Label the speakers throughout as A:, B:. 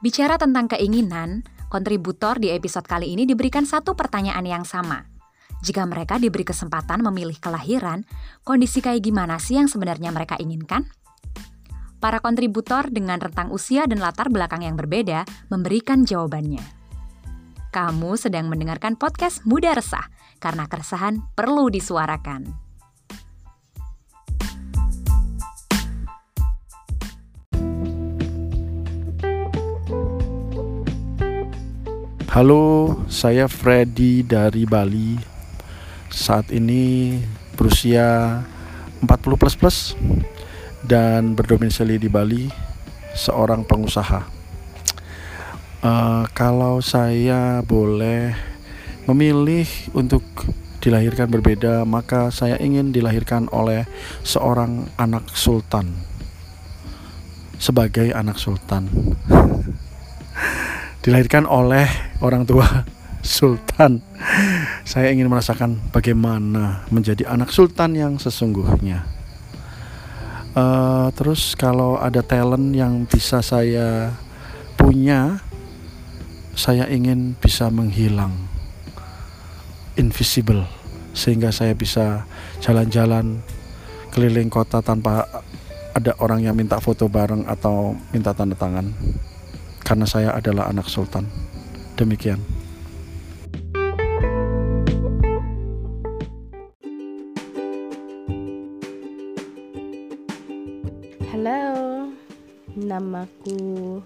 A: Bicara tentang keinginan, kontributor di episode kali ini diberikan satu pertanyaan yang sama. Jika mereka diberi kesempatan memilih kelahiran, kondisi kayak gimana sih yang sebenarnya mereka inginkan? Para kontributor dengan rentang usia dan latar belakang yang berbeda memberikan jawabannya. Kamu sedang mendengarkan podcast Muda Resah, karena keresahan perlu disuarakan.
B: Halo, saya Freddy dari Bali. Saat ini berusia 40 plus plus dan berdomisili di Bali, seorang pengusaha. Uh, kalau saya boleh memilih untuk dilahirkan berbeda, maka saya ingin dilahirkan oleh seorang anak sultan. Sebagai anak sultan. Dilahirkan oleh orang tua sultan. Saya ingin merasakan bagaimana menjadi anak sultan yang sesungguhnya. Uh, terus kalau ada talent yang bisa saya punya, saya ingin bisa menghilang, invisible, sehingga saya bisa jalan-jalan keliling kota tanpa ada orang yang minta foto bareng atau minta tanda tangan, karena saya adalah anak sultan. Demikian.
C: Halo, namaku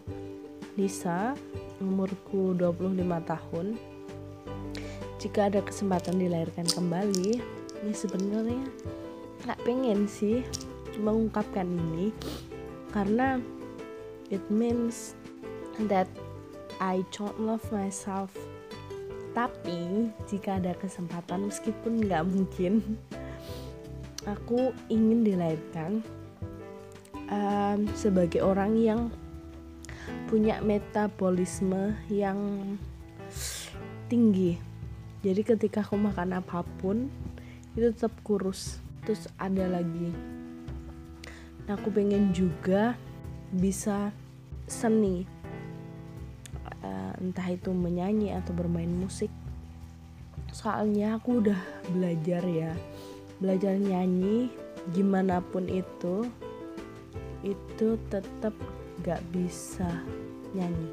C: Lisa, umurku 25 tahun. Jika ada kesempatan dilahirkan kembali, ini sebenarnya nggak pengen sih mengungkapkan ini karena it means that I don't love myself. Tapi jika ada kesempatan meskipun nggak mungkin, aku ingin dilahirkan um, sebagai orang yang punya metabolisme yang tinggi. Jadi ketika aku makan apa pun itu tetap kurus. Terus ada lagi. Nah aku pengen juga bisa seni entah itu menyanyi atau bermain musik. Soalnya aku udah belajar ya belajar nyanyi gimana pun itu itu tetap gak bisa nyanyi.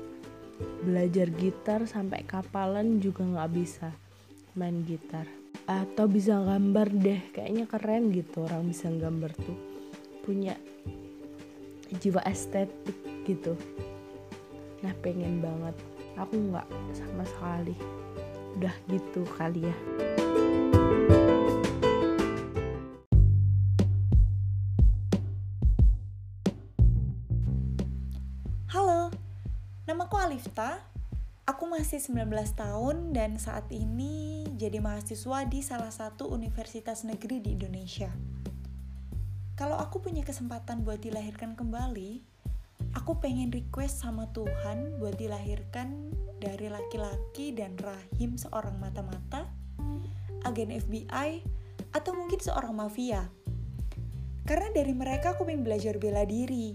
C: Belajar gitar sampai kapalan juga gak bisa main gitar. Atau bisa gambar deh kayaknya keren gitu orang bisa gambar tuh. Punya jiwa estetik gitu. Nah pengen banget aku nggak sama sekali udah gitu kali ya
D: Alifta. Aku masih 19 tahun dan saat ini jadi mahasiswa di salah satu universitas negeri di Indonesia. Kalau aku punya kesempatan buat dilahirkan kembali, aku pengen request sama Tuhan buat dilahirkan dari laki-laki dan rahim seorang mata-mata, agen FBI, atau mungkin seorang mafia. Karena dari mereka aku pengen belajar bela diri,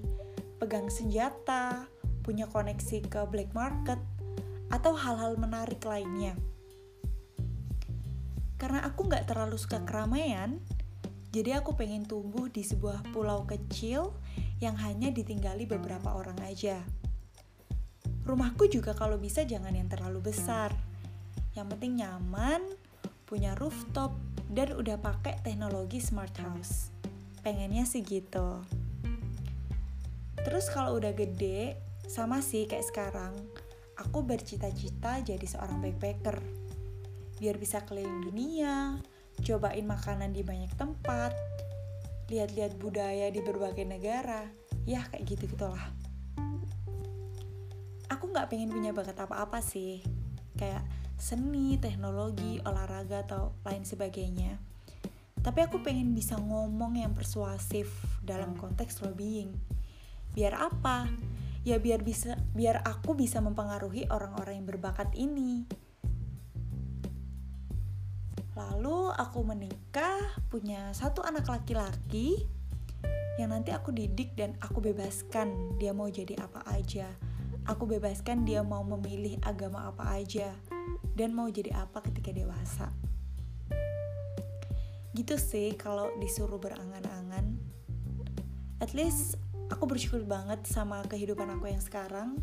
D: pegang senjata, punya koneksi ke black market, atau hal-hal menarik lainnya. Karena aku nggak terlalu suka keramaian, jadi aku pengen tumbuh di sebuah pulau kecil yang hanya ditinggali beberapa orang aja. Rumahku juga kalau bisa jangan yang terlalu besar. Yang penting nyaman, punya rooftop, dan udah pakai teknologi smart house. Pengennya sih gitu. Terus kalau udah gede, sama sih kayak sekarang, aku bercita-cita jadi seorang backpacker. Biar bisa keliling dunia, cobain makanan di banyak tempat, lihat-lihat budaya di berbagai negara, ya kayak gitu-gitulah. Aku nggak pengen punya bakat apa-apa sih, kayak seni, teknologi, olahraga, atau lain sebagainya. Tapi aku pengen bisa ngomong yang persuasif dalam konteks lobbying. Biar apa? ya biar bisa biar aku bisa mempengaruhi orang-orang yang berbakat ini. Lalu aku menikah, punya satu anak laki-laki yang nanti aku didik dan aku bebaskan dia mau jadi apa aja. aku bebaskan dia mau memilih agama apa aja dan mau jadi apa ketika dewasa. Gitu sih kalau disuruh berangan-angan. At least aku bersyukur banget sama kehidupan aku yang sekarang,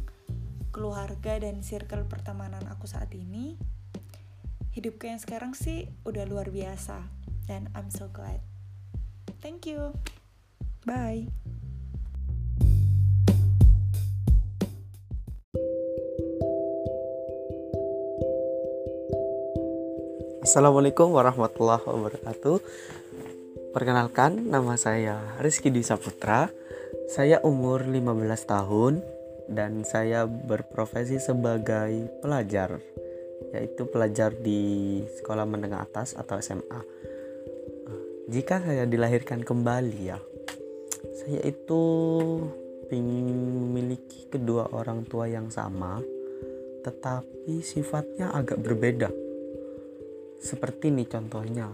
D: keluarga dan circle pertemanan aku saat ini. Hidupku yang sekarang sih udah luar biasa dan I'm so glad. Thank you. Bye.
E: Assalamualaikum warahmatullahi wabarakatuh Perkenalkan, nama saya Rizky Dwi Saputra Saya umur 15 tahun Dan saya berprofesi sebagai pelajar Yaitu pelajar di sekolah menengah atas atau SMA Jika saya dilahirkan kembali ya Saya itu ingin memiliki kedua orang tua yang sama Tetapi sifatnya agak berbeda. Seperti ini contohnya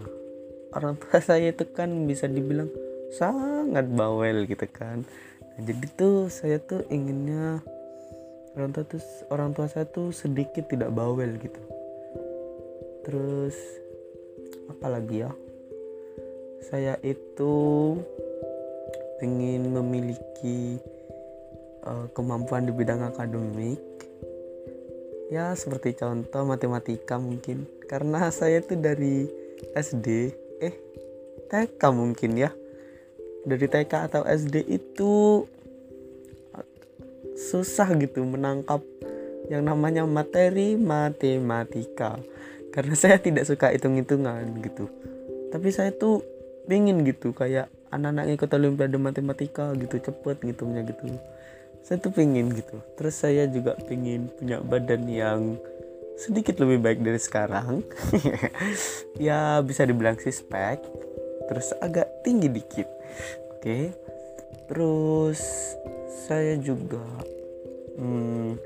E: orang tua saya itu kan bisa dibilang sangat bawel gitu kan. Nah, jadi tuh saya tuh inginnya orang tua tuh orang tua saya tuh sedikit tidak bawel gitu. Terus apa lagi ya? Saya itu ingin memiliki uh, kemampuan di bidang akademik. Ya seperti contoh matematika mungkin. Karena saya tuh dari SD eh TK mungkin ya. Dari TK atau SD itu susah gitu menangkap yang namanya materi matematika. Karena saya tidak suka hitung-hitungan gitu. Tapi saya tuh pingin gitu kayak anak-anak ikut olimpiade matematika gitu cepet ngitungnya gitu. Saya tuh pingin gitu. Terus saya juga pingin punya badan yang sedikit lebih baik dari sekarang. Ya bisa dibilang sih spek terus agak tinggi dikit. Oke. Okay. terus saya juga hmm,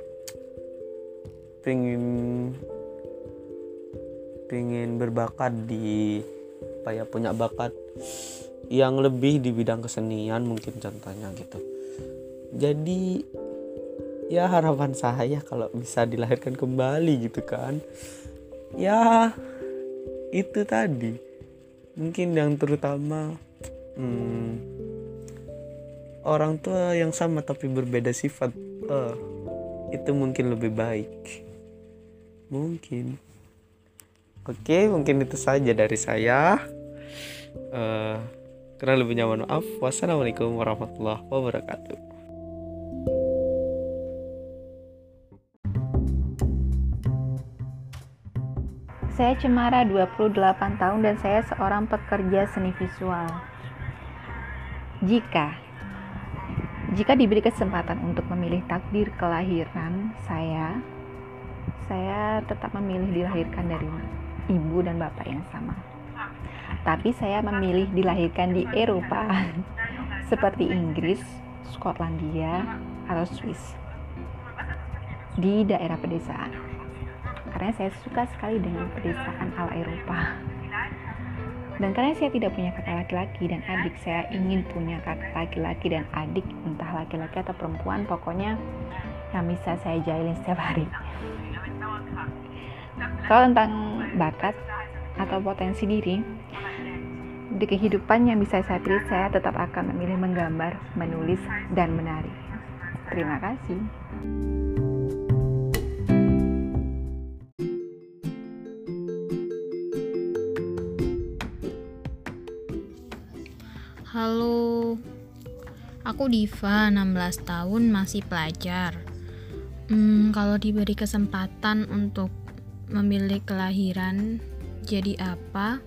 E: pengen pengen berbakat di apa ya punya bakat yang lebih di bidang kesenian mungkin contohnya gitu. Jadi ya harapan saya kalau bisa dilahirkan kembali gitu kan. Ya itu tadi. Mungkin yang terutama hmm, orang tua yang sama tapi berbeda sifat uh, itu mungkin lebih baik. Mungkin. Oke mungkin itu saja dari saya. Uh, kurang lebih nyaman. Maaf. Wassalamualaikum warahmatullahi wabarakatuh.
F: Saya Cemara, 28 tahun dan saya seorang pekerja seni visual. Jika jika diberi kesempatan untuk memilih takdir kelahiran saya, saya tetap memilih dilahirkan dari ibu dan bapak yang sama. Tapi saya memilih dilahirkan di Eropa, seperti Inggris, Skotlandia, atau Swiss, di daerah pedesaan karena saya suka sekali dengan pedesaan ala Eropa. Dan karena saya tidak punya kakak laki-laki dan adik, saya ingin punya kakak laki-laki dan adik, entah laki-laki atau perempuan, pokoknya yang bisa saya jailin setiap hari. Kalau tentang bakat atau potensi diri, di kehidupan yang bisa saya pilih, saya tetap akan memilih menggambar, menulis, dan menari. Terima kasih.
G: Halo, aku Diva, 16 tahun, masih pelajar. Hmm, kalau diberi kesempatan untuk memilih kelahiran jadi apa,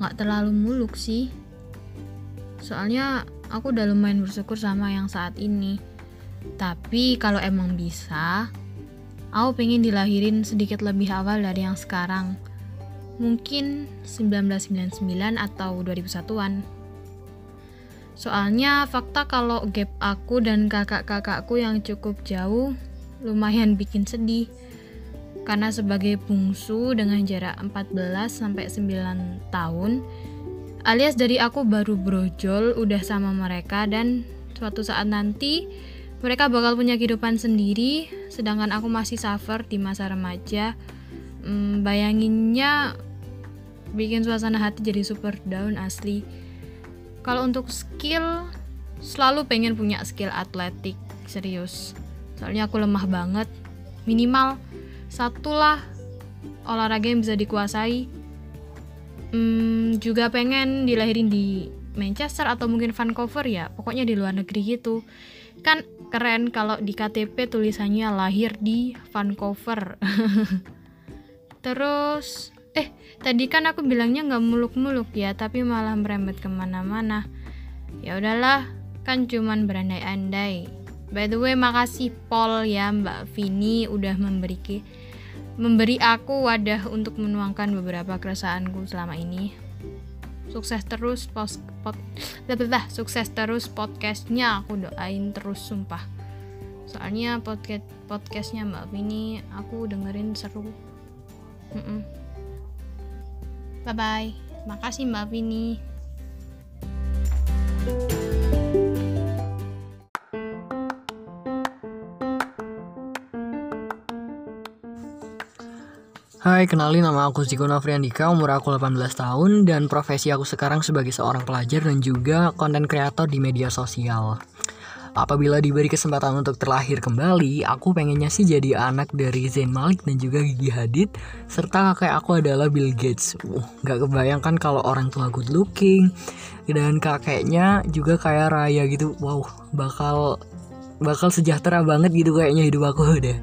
G: nggak terlalu muluk sih. Soalnya aku udah lumayan bersyukur sama yang saat ini. Tapi kalau emang bisa, aku pengen dilahirin sedikit lebih awal dari yang sekarang. Mungkin 1999 atau 2001-an. Soalnya fakta kalau gap aku dan kakak-kakakku yang cukup jauh lumayan bikin sedih. Karena sebagai bungsu dengan jarak 14 sampai 9 tahun, alias dari aku baru brojol udah sama mereka dan suatu saat nanti mereka bakal punya kehidupan sendiri, sedangkan aku masih suffer di masa remaja. Hmm, bayanginnya bikin suasana hati jadi super down asli. Kalau untuk skill, selalu pengen punya skill atletik serius. Soalnya aku lemah banget. Minimal satulah olahraga yang bisa dikuasai. Hmm, juga pengen dilahirin di Manchester atau mungkin Vancouver ya, pokoknya di luar negeri gitu. Kan keren kalau di KTP tulisannya lahir di Vancouver. Terus, eh tadi kan aku bilangnya nggak muluk-muluk ya, tapi malah merembet ke mana-mana. Ya udahlah, kan cuman berandai-andai. By the way, makasih Paul ya Mbak Vini udah memberi memberi aku wadah untuk menuangkan beberapa keresahanku selama ini sukses terus post pod, dah, sukses terus podcastnya aku doain terus sumpah soalnya podcast podcastnya mbak Vini aku dengerin seru mm -mm. Bye bye makasih mbak Vini
H: Hai, kenalin nama aku Ziko Nofriandika, umur aku 18 tahun, dan profesi aku sekarang sebagai seorang pelajar dan juga konten kreator di media sosial. Apabila diberi kesempatan untuk terlahir kembali, aku pengennya sih jadi anak dari Zain Malik dan juga Gigi Hadid, serta kakek aku adalah Bill Gates. Uh, gak kebayangkan kalau orang tua good looking, dan kakeknya juga kayak raya gitu. Wow, bakal bakal sejahtera banget gitu kayaknya hidup aku udah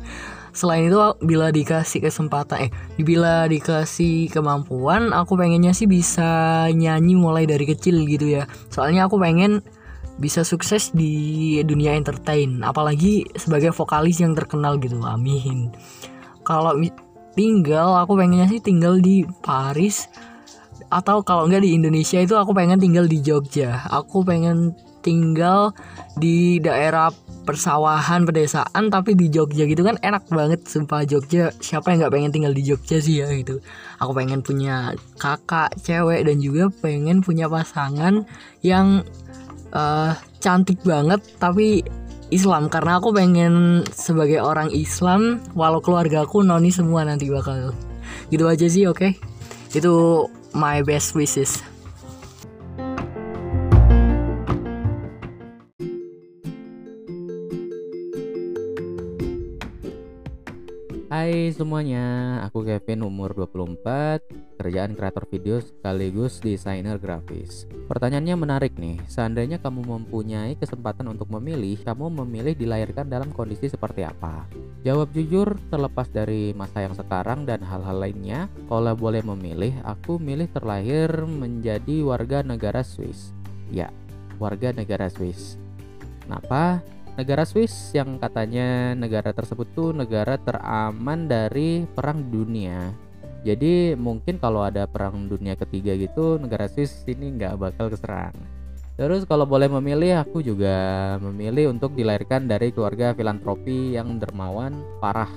H: selain itu bila dikasih kesempatan eh bila dikasih kemampuan aku pengennya sih bisa nyanyi mulai dari kecil gitu ya soalnya aku pengen bisa sukses di dunia entertain apalagi sebagai vokalis yang terkenal gitu amin kalau tinggal aku pengennya sih tinggal di Paris atau kalau enggak di Indonesia itu aku pengen tinggal di Jogja. Aku pengen tinggal di daerah persawahan pedesaan tapi di Jogja gitu kan enak banget sumpah. Jogja siapa yang nggak pengen tinggal di Jogja sih ya gitu. Aku pengen punya kakak cewek dan juga pengen punya pasangan yang uh, cantik banget tapi Islam karena aku pengen sebagai orang Islam walau keluarga aku noni semua nanti bakal gitu aja sih oke okay? itu my best wishes
I: Hai semuanya, aku Kevin umur 24, kerjaan kreator video sekaligus desainer grafis. Pertanyaannya menarik nih, seandainya kamu mempunyai kesempatan untuk memilih, kamu memilih dilahirkan dalam kondisi seperti apa? Jawab jujur, terlepas dari masa yang sekarang dan hal-hal lainnya, kalau boleh memilih, aku milih terlahir menjadi warga negara Swiss. Ya, warga negara Swiss. Kenapa? Negara Swiss yang katanya negara tersebut tuh negara teraman dari perang dunia. Jadi mungkin kalau ada perang dunia ketiga gitu negara Swiss ini nggak bakal keserang. Terus kalau boleh memilih aku juga memilih untuk dilahirkan dari keluarga filantropi yang dermawan, parah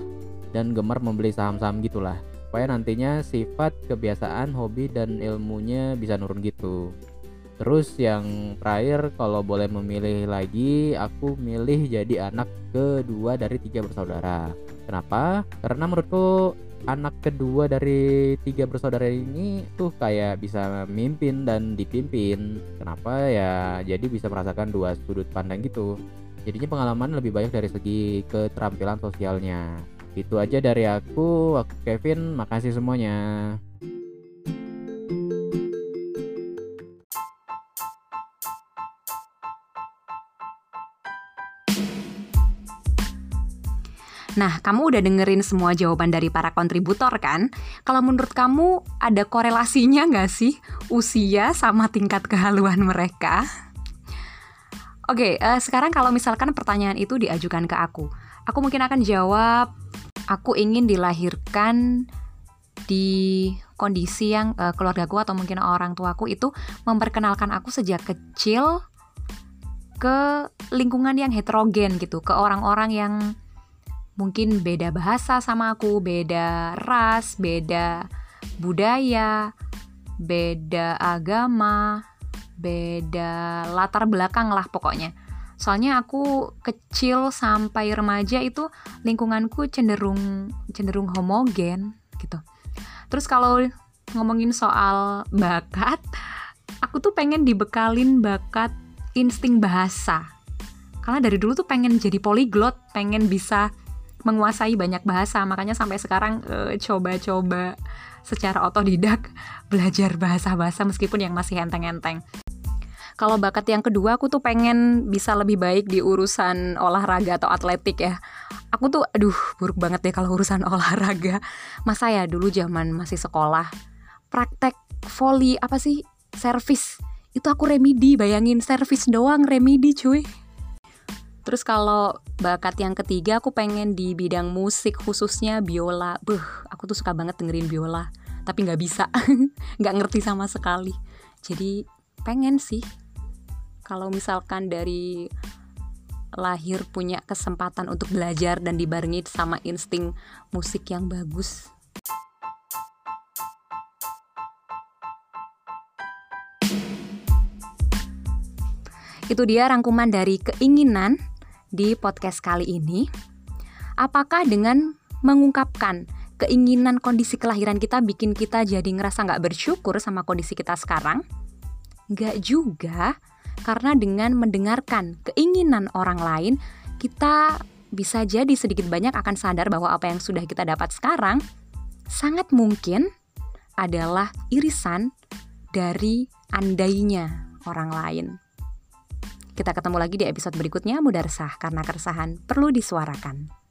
I: dan gemar membeli saham-saham gitulah. Supaya nantinya sifat, kebiasaan, hobi dan ilmunya bisa nurun gitu. Terus yang terakhir kalau boleh memilih lagi aku milih jadi anak kedua dari tiga bersaudara. Kenapa? Karena menurutku anak kedua dari tiga bersaudara ini tuh kayak bisa mimpin dan dipimpin. Kenapa ya? Jadi bisa merasakan dua sudut pandang gitu. Jadinya pengalaman lebih banyak dari segi keterampilan sosialnya. Itu aja dari aku, aku Kevin. Makasih semuanya.
A: Nah, kamu udah dengerin semua jawaban dari para kontributor kan? Kalau menurut kamu ada korelasinya nggak sih usia sama tingkat kehaluan mereka? Oke, uh, sekarang kalau misalkan pertanyaan itu diajukan ke aku, aku mungkin akan jawab, aku ingin dilahirkan di kondisi yang uh, keluargaku atau mungkin orang tuaku itu memperkenalkan aku sejak kecil ke lingkungan yang heterogen gitu, ke orang-orang yang mungkin beda bahasa sama aku, beda ras, beda budaya, beda agama, beda latar belakang lah pokoknya. Soalnya aku kecil sampai remaja itu lingkunganku cenderung cenderung homogen gitu. Terus kalau ngomongin soal bakat, aku tuh pengen dibekalin bakat insting bahasa. Karena dari dulu tuh pengen jadi polyglot, pengen bisa menguasai banyak bahasa. Makanya sampai sekarang coba coba-coba secara otodidak belajar bahasa-bahasa meskipun yang masih enteng-enteng. Kalau bakat yang kedua aku tuh pengen bisa lebih baik di urusan olahraga atau atletik ya. Aku tuh aduh buruk banget deh kalau urusan olahraga. Masa ya dulu zaman masih sekolah praktek volley apa sih? Servis. Itu aku remedi bayangin servis doang remedi cuy Terus kalau bakat yang ketiga aku pengen di bidang musik khususnya biola. Buh, aku tuh suka banget dengerin biola, tapi nggak bisa, nggak ngerti sama sekali. Jadi pengen sih kalau misalkan dari lahir punya kesempatan untuk belajar dan dibarengi sama insting musik yang bagus. Itu dia rangkuman dari keinginan di podcast kali ini. Apakah dengan mengungkapkan keinginan kondisi kelahiran kita bikin kita jadi ngerasa nggak bersyukur sama kondisi kita sekarang? Nggak juga, karena dengan mendengarkan keinginan orang lain, kita bisa jadi sedikit banyak akan sadar bahwa apa yang sudah kita dapat sekarang sangat mungkin adalah irisan dari andainya orang lain. Kita ketemu lagi di episode berikutnya Mudarsah karena keresahan perlu disuarakan.